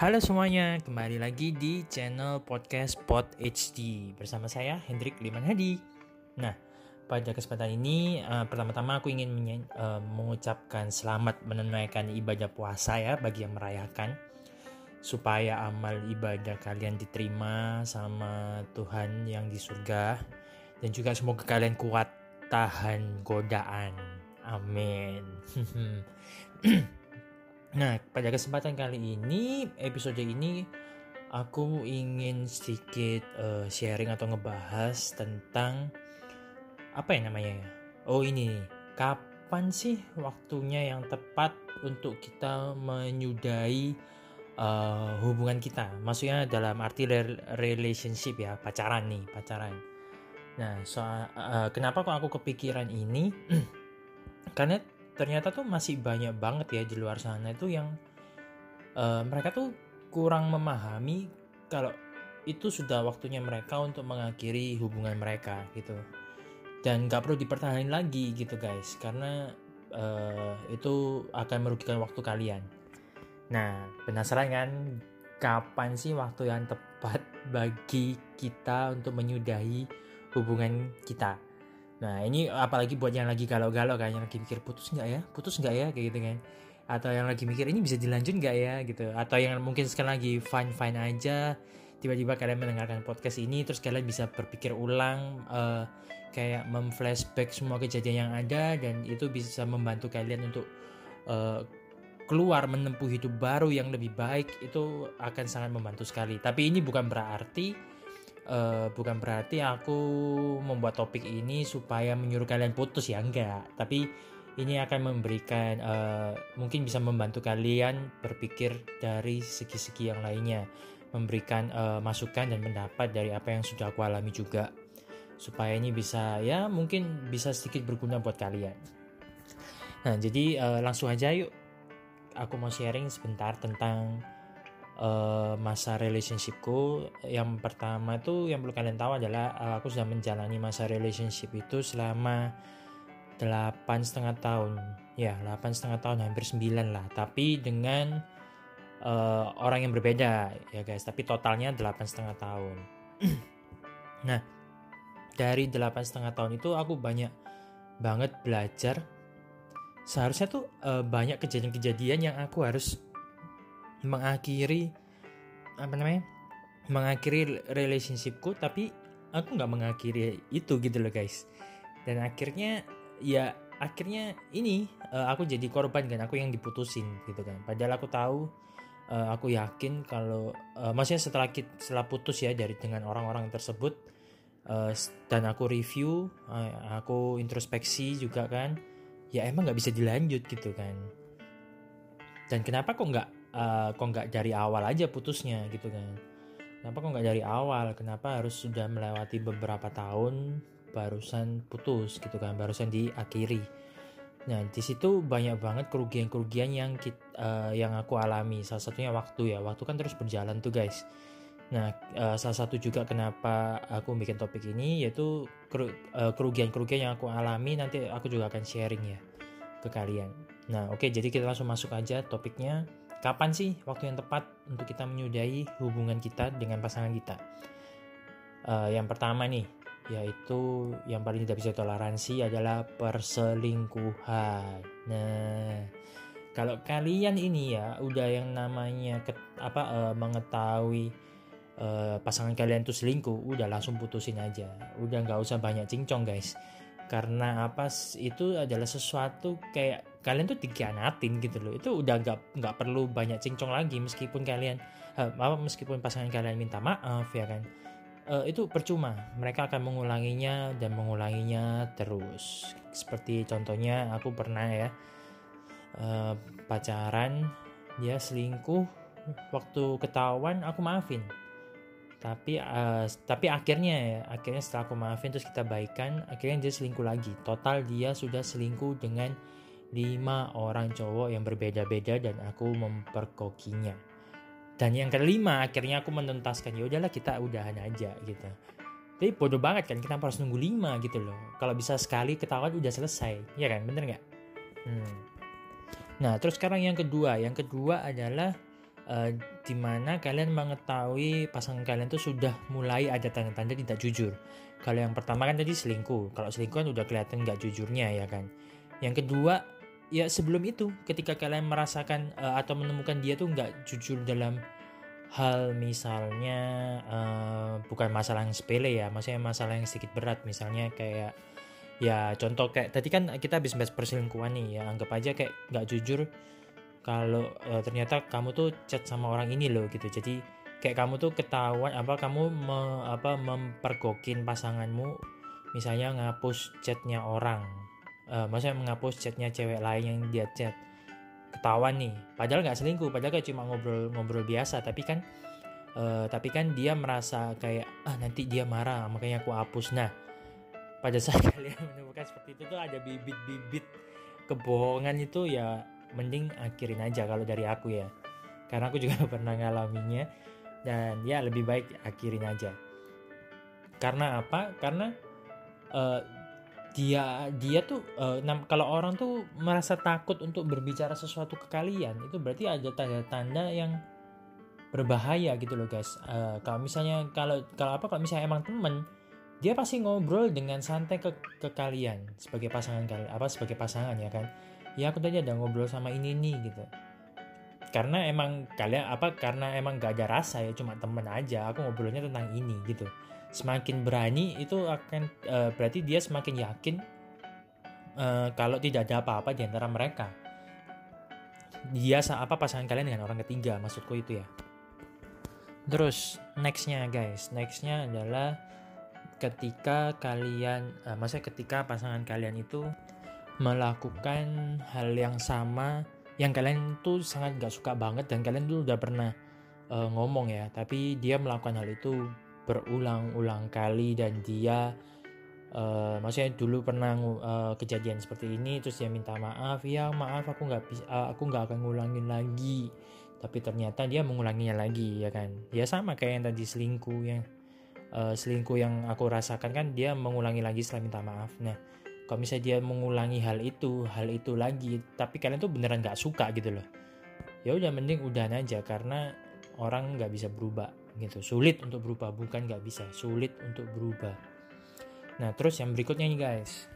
Halo semuanya, kembali lagi di channel podcast Pod HD bersama saya Hendrik Liman Hadi. Nah, pada kesempatan ini uh, pertama-tama aku ingin uh, mengucapkan selamat menunaikan ibadah puasa ya bagi yang merayakan supaya amal ibadah kalian diterima sama Tuhan yang di surga dan juga semoga kalian kuat tahan godaan. Amin. Nah, pada kesempatan kali ini, episode ini aku ingin sedikit uh, sharing atau ngebahas tentang apa ya namanya ya? Oh ini kapan sih waktunya yang tepat untuk kita menyudahi uh, hubungan kita? Maksudnya dalam arti relationship ya, pacaran nih, pacaran. Nah, soal uh, kenapa kok aku kepikiran ini? Karena ternyata tuh masih banyak banget ya di luar sana itu yang uh, mereka tuh kurang memahami kalau itu sudah waktunya mereka untuk mengakhiri hubungan mereka gitu. Dan nggak perlu dipertahankan lagi gitu guys. Karena uh, itu akan merugikan waktu kalian. Nah penasaran kan? Kapan sih waktu yang tepat bagi kita untuk menyudahi hubungan kita Nah ini apalagi buat yang lagi galau-galau kan yang lagi mikir putus nggak ya, putus nggak ya kayak gitu kan. Atau yang lagi mikir ini bisa dilanjut nggak ya gitu. Atau yang mungkin sekarang lagi fine fine aja, tiba-tiba kalian mendengarkan podcast ini terus kalian bisa berpikir ulang uh, kayak memflashback semua kejadian yang ada dan itu bisa membantu kalian untuk uh, keluar menempuh hidup baru yang lebih baik itu akan sangat membantu sekali. Tapi ini bukan berarti uh, bukan berarti aku membuat topik ini supaya menyuruh kalian putus ya enggak. Tapi ini akan memberikan uh, mungkin bisa membantu kalian berpikir dari segi-segi yang lainnya. Memberikan uh, masukan dan pendapat dari apa yang sudah aku alami juga. Supaya ini bisa ya mungkin bisa sedikit berguna buat kalian. Nah jadi uh, langsung aja yuk. Aku mau sharing sebentar tentang uh, masa relationshipku yang pertama itu yang perlu kalian tahu adalah uh, aku sudah menjalani masa relationship itu selama delapan setengah tahun. Ya delapan setengah tahun hampir sembilan lah. Tapi dengan uh, orang yang berbeda ya guys. Tapi totalnya delapan setengah tahun. Nah dari delapan setengah tahun itu aku banyak banget belajar. Seharusnya tuh uh, banyak kejadian-kejadian yang aku harus mengakhiri apa namanya mengakhiri relationshipku tapi aku nggak mengakhiri itu gitu loh guys. Dan akhirnya ya akhirnya ini uh, aku jadi korban kan aku yang diputusin gitu kan. Padahal aku tahu uh, aku yakin kalau uh, maksudnya setelah setelah putus ya dari dengan orang-orang tersebut uh, dan aku review uh, aku introspeksi juga kan ya emang nggak bisa dilanjut gitu kan. Dan kenapa kok nggak uh, kok nggak dari awal aja putusnya gitu kan. Kenapa kok nggak dari awal? Kenapa harus sudah melewati beberapa tahun barusan putus gitu kan barusan diakhiri. Nah di situ banyak banget kerugian-kerugian yang kita, uh, yang aku alami. Salah satunya waktu ya waktu kan terus berjalan tuh guys. Nah uh, salah satu juga kenapa aku bikin topik ini yaitu kerugian-kerugian yang aku alami nanti aku juga akan sharing ya ke kalian. Nah oke okay, jadi kita langsung masuk aja topiknya Kapan sih waktu yang tepat untuk kita menyudahi hubungan kita dengan pasangan kita? Uh, yang pertama nih, yaitu yang paling tidak bisa toleransi adalah perselingkuhan. Nah, kalau kalian ini ya udah yang namanya ke, apa uh, mengetahui uh, pasangan kalian tuh selingkuh, udah langsung putusin aja. Udah nggak usah banyak cincong guys karena apa itu adalah sesuatu kayak kalian tuh dikhianatin gitu loh. Itu udah nggak nggak perlu banyak cincong lagi meskipun kalian uh, apa meskipun pasangan kalian minta maaf ya kan? Uh, itu percuma. Mereka akan mengulanginya dan mengulanginya terus. Seperti contohnya aku pernah ya uh, pacaran dia selingkuh waktu ketahuan aku maafin. Tapi uh, tapi akhirnya ya akhirnya setelah aku maafin terus kita baikan akhirnya dia selingkuh lagi. Total dia sudah selingkuh dengan lima orang cowok yang berbeda-beda dan aku memperkokinya. Dan yang kelima akhirnya aku menuntaskan ya udahlah kita udahan aja gitu. Tapi bodoh banget kan kita harus nunggu lima gitu loh? Kalau bisa sekali ketahuan udah selesai ya kan? Bener nggak? Hmm. nah terus sekarang yang kedua. Yang kedua adalah uh, di mana kalian mengetahui pasangan kalian tuh sudah mulai ada tanda-tanda tidak jujur. Kalau yang pertama kan tadi selingkuh. Kalau selingkuh kan udah kelihatan nggak jujurnya ya kan? Yang kedua ya sebelum itu ketika kalian merasakan uh, atau menemukan dia tuh nggak jujur dalam hal misalnya uh, bukan masalah yang sepele ya maksudnya masalah yang sedikit berat. Misalnya kayak ya contoh kayak tadi kan kita habis bahas perselingkuhan nih ya anggap aja kayak nggak jujur kalau uh, ternyata kamu tuh chat sama orang ini loh gitu. Jadi kayak kamu tuh ketahuan apa kamu me, apa mempergokin pasanganmu misalnya ngapus chatnya orang uh, maksudnya menghapus chatnya cewek lain yang dia chat. Ketahuan nih. Padahal nggak selingkuh padahal kayak cuma ngobrol-ngobrol biasa. Tapi kan uh, tapi kan dia merasa kayak ah nanti dia marah makanya aku hapus. Nah pada saat kalian menemukan seperti itu tuh ada bibit-bibit kebohongan itu ya mending akhirin aja kalau dari aku ya. Karena aku juga pernah ngalaminya. Dan ya lebih baik akhirin aja. Karena apa? Karena uh, dia dia tuh uh, kalau orang tuh merasa takut untuk berbicara sesuatu ke kalian itu berarti ada tanda-tanda yang berbahaya gitu loh guys. Uh, kalau misalnya kalau kalau apa kalau misalnya emang temen dia pasti ngobrol dengan santai ke ke kalian sebagai pasangan kalian apa sebagai pasangan ya kan? Ya aku tadi ada ngobrol sama ini nih gitu. Karena emang kalian apa karena emang gak ada rasa ya cuma temen aja aku ngobrolnya tentang ini gitu semakin berani itu akan uh, berarti dia semakin yakin uh, kalau tidak ada apa-apa di antara mereka. Dia apa pasangan kalian dengan orang ketiga maksudku itu ya. Terus nextnya guys, nextnya adalah ketika kalian, uh, maksudnya ketika pasangan kalian itu melakukan hal yang sama yang kalian tuh sangat gak suka banget dan kalian tuh udah pernah uh, ngomong ya, tapi dia melakukan hal itu berulang-ulang kali dan dia uh, maksudnya dulu pernah uh, kejadian seperti ini terus dia minta maaf ya maaf aku nggak bisa uh, aku nggak akan ngulangin lagi. Tapi ternyata dia mengulanginya lagi ya kan? Ya sama kayak yang tadi selingkuh yang uh, selingkuh yang aku rasakan kan dia mengulangi lagi setelah minta maaf. Nah kalau misalnya dia mengulangi hal itu hal itu lagi tapi kalian tuh beneran nggak suka gitu loh. Ya udah mending udahan aja karena orang nggak bisa berubah gitu. Sulit untuk berubah bukan nggak bisa sulit untuk berubah. Nah terus yang berikutnya nih guys.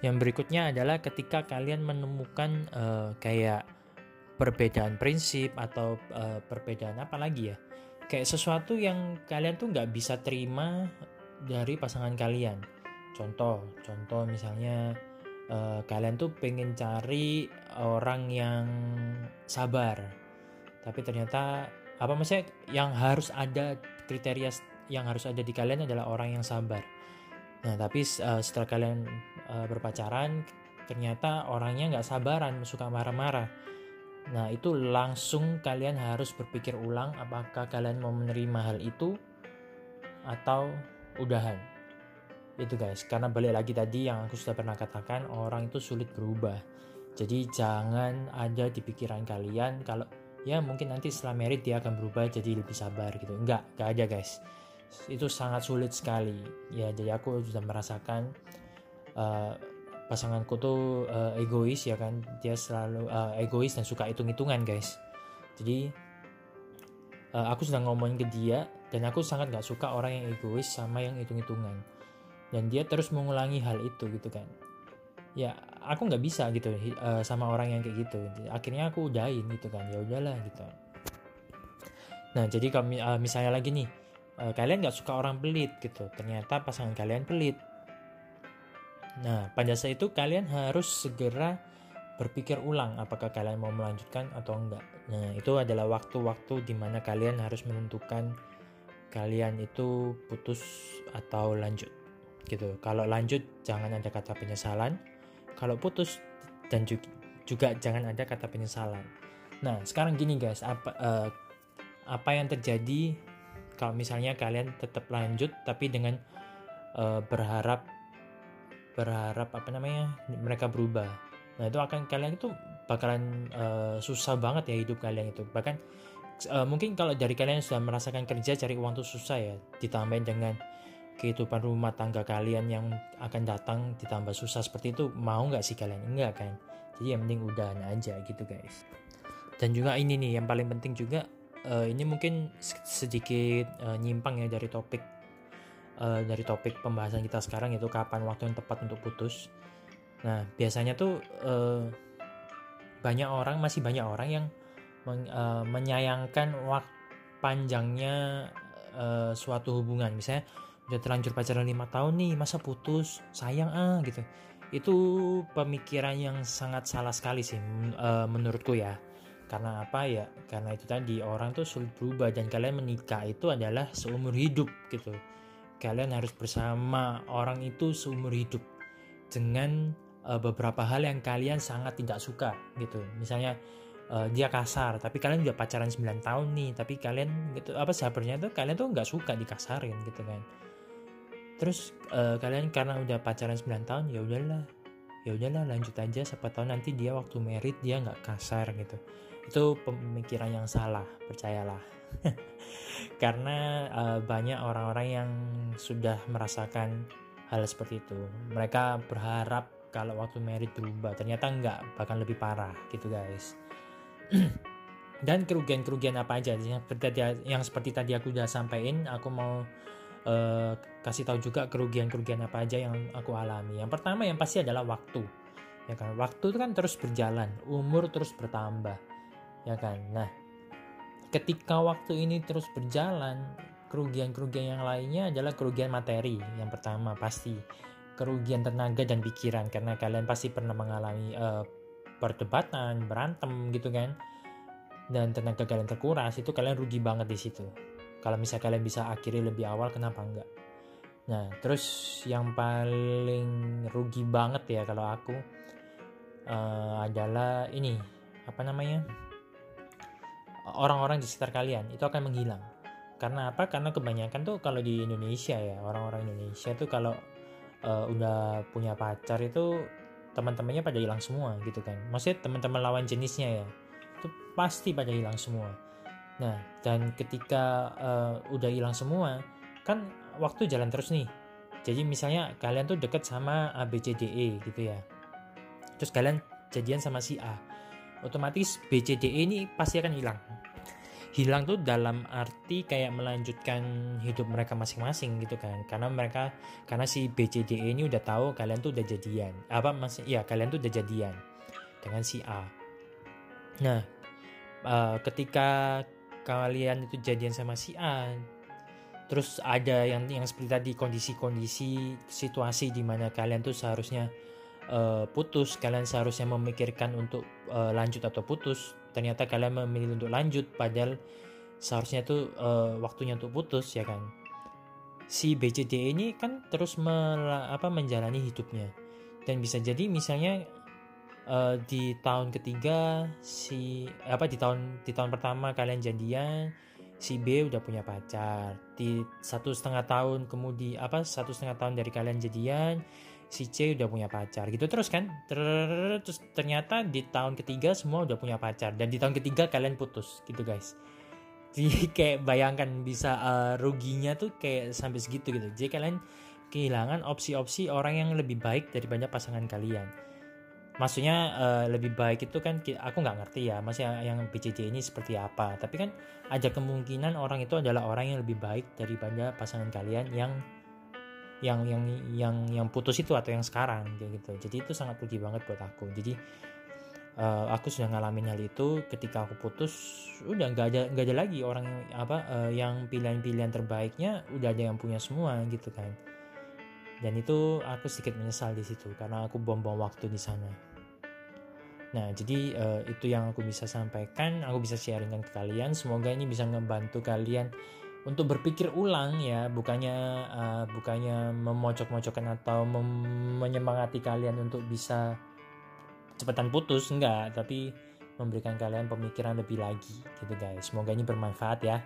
Yang berikutnya adalah ketika kalian menemukan uh, kayak perbedaan prinsip atau uh, perbedaan apa lagi ya kayak sesuatu yang kalian tuh nggak bisa terima dari pasangan kalian. Contoh contoh misalnya uh, kalian tuh pengen cari orang yang sabar tapi ternyata apa maksudnya yang harus ada kriteria yang harus ada di kalian adalah orang yang sabar. Nah tapi uh, setelah kalian uh, berpacaran ternyata orangnya nggak sabaran suka marah-marah. Nah itu langsung kalian harus berpikir ulang apakah kalian mau menerima hal itu atau udahan. Itu guys. Karena balik lagi tadi yang aku sudah pernah katakan orang itu sulit berubah. Jadi jangan ada di pikiran kalian kalau ya mungkin nanti setelah merit dia akan berubah jadi lebih sabar gitu. Enggak enggak ada guys. Itu sangat sulit sekali. Ya jadi aku sudah merasakan uh, pasanganku tuh uh, egois ya kan? Dia selalu uh, egois dan suka hitung-hitungan guys. Jadi uh, aku sudah ngomongin ke dia dan aku sangat gak suka orang yang egois sama yang hitung-hitungan. Dan dia terus mengulangi hal itu gitu kan. Ya aku nggak bisa gitu uh, sama orang yang kayak gitu. Akhirnya aku udahin gitu kan ya udahlah gitu. Nah jadi kalau uh, misalnya lagi nih uh, kalian nggak suka orang pelit gitu ternyata pasangan kalian pelit. Nah pada saat itu kalian harus segera berpikir ulang apakah kalian mau melanjutkan atau enggak. Nah itu adalah waktu-waktu di mana kalian harus menentukan kalian itu putus atau lanjut gitu. Kalau lanjut jangan ada kata penyesalan kalau putus dan juga, juga jangan ada kata penyesalan. Nah, sekarang gini guys, apa uh, apa yang terjadi kalau misalnya kalian tetap lanjut tapi dengan uh, berharap berharap apa namanya mereka berubah. Nah, itu akan kalian itu bakalan uh, susah banget ya hidup kalian itu. Bahkan uh, mungkin kalau dari kalian sudah merasakan kerja cari uang itu susah ya, ditambahin dengan kehidupan rumah tangga kalian yang akan datang ditambah susah seperti itu mau nggak sih kalian? Enggak kan? Jadi yang penting udahan aja gitu guys. Dan juga ini nih yang paling penting juga uh, ini mungkin sedikit uh, nyimpang ya dari topik uh, dari topik pembahasan kita sekarang yaitu kapan waktu yang tepat untuk putus. Nah biasanya tuh uh, banyak orang masih banyak orang yang men, uh, menyayangkan waktu panjangnya uh, suatu hubungan. Misalnya udah terlanjur pacaran lima tahun nih masa putus? Sayang ah gitu. Itu pemikiran yang sangat salah sekali sih uh, menurutku ya. Karena apa ya? Karena itu tadi orang tuh sulit berubah dan kalian menikah itu adalah seumur hidup gitu. Kalian harus bersama orang itu seumur hidup dengan uh, beberapa hal yang kalian sangat tidak suka gitu. Misalnya uh, dia kasar tapi kalian udah pacaran 9 tahun nih tapi kalian gitu apa sabarnya tuh? Kalian tuh nggak suka dikasarin gitu kan terus uh, kalian karena udah pacaran 9 tahun ya udahlah. Ya udahlah lanjut aja. Siapa tahu nanti dia waktu merit dia nggak kasar gitu. Itu pemikiran yang salah percayalah. Karena uh, banyak orang-orang yang sudah merasakan hal seperti itu. Mereka berharap kalau waktu merit berubah ternyata nggak bahkan lebih parah gitu guys. Dan kerugian-kerugian apa aja? Yang seperti, yang seperti tadi aku udah sampaikan aku mau uh, kasih tahu juga kerugian-kerugian apa aja yang aku alami. Yang pertama yang pasti adalah waktu. Ya kan? Waktu itu kan terus berjalan, umur terus bertambah. Ya kan? Nah, ketika waktu ini terus berjalan, kerugian-kerugian yang lainnya adalah kerugian materi. Yang pertama pasti kerugian tenaga dan pikiran karena kalian pasti pernah mengalami uh, perdebatan, berantem gitu kan. Dan tenaga kalian terkuras, itu kalian rugi banget di situ kalau misalnya kalian bisa akhiri lebih awal kenapa enggak? Nah terus yang paling rugi banget ya kalau aku uh, adalah ini apa namanya? Orang-orang di sekitar kalian itu akan menghilang. Karena apa? Karena kebanyakan tuh kalau di Indonesia ya orang-orang Indonesia tuh kalau uh, udah punya pacar itu teman-temannya pada hilang semua gitu kan. Maksudnya teman-teman lawan jenisnya ya itu pasti pada hilang semua Nah, dan ketika uh, udah hilang semua, kan waktu jalan terus nih. Jadi misalnya kalian tuh deket sama ABCDE gitu ya. Terus kalian jadian sama si A. Otomatis BCDE ini pasti akan hilang. Hilang tuh dalam arti kayak melanjutkan hidup mereka masing-masing gitu kan. Karena mereka karena si BCDE ini udah tahu kalian tuh udah jadian. Apa masih ya kalian tuh udah jadian dengan si A. Nah, uh, ketika kalian itu jadian sama si A. Terus ada yang yang seperti tadi kondisi-kondisi situasi di mana kalian tuh seharusnya uh, putus. Kalian seharusnya memikirkan untuk uh, lanjut atau putus. Ternyata kalian memilih untuk lanjut padahal seharusnya tuh uh, waktunya untuk putus ya kan? Si BCD ini kan terus mela, apa menjalani hidupnya. Dan bisa jadi misalnya uh, di tahun ketiga si apa di tahun di tahun pertama kalian jadian si B udah punya pacar. Di satu setengah tahun kemudian apa satu setengah tahun dari kalian jadian si C udah punya pacar. Gitu terus kan? Terus ternyata di tahun ketiga semua udah punya pacar. Dan di tahun ketiga kalian putus gitu guys. Jadi kayak bayangkan bisa uh, ruginya tuh kayak sampai segitu gitu. Jadi kalian kehilangan opsi-opsi orang yang lebih baik daripada pasangan kalian maksudnya uh, lebih baik itu kan aku nggak ngerti ya maksudnya yang BCD ini seperti apa. Tapi kan ada kemungkinan orang itu adalah orang yang lebih baik daripada pasangan kalian yang yang yang yang yang putus itu atau yang sekarang gitu. Jadi itu sangat rugi banget buat aku. Jadi uh, aku sudah ngalamin hal itu ketika aku putus udah nggak ada nggak ada lagi orang apa uh, yang pilihan-pilihan terbaiknya udah ada yang punya semua gitu kan dan itu aku sedikit menyesal di situ karena aku buang-buang waktu di sana Nah, jadi uh, itu yang aku bisa sampaikan, aku bisa sharingkan ke kalian. Semoga ini bisa membantu kalian untuk berpikir ulang ya, bukannya uh, bukannya memojok-mojokkan atau mem menyemangati kalian untuk bisa cepetan putus, enggak, tapi memberikan kalian pemikiran lebih lagi gitu guys. Semoga ini bermanfaat ya.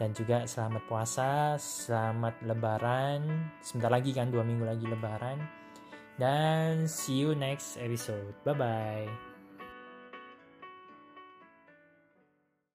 Dan juga selamat puasa, selamat lebaran. Sebentar lagi kan dua minggu lagi lebaran. Dan see you next episode. Bye bye.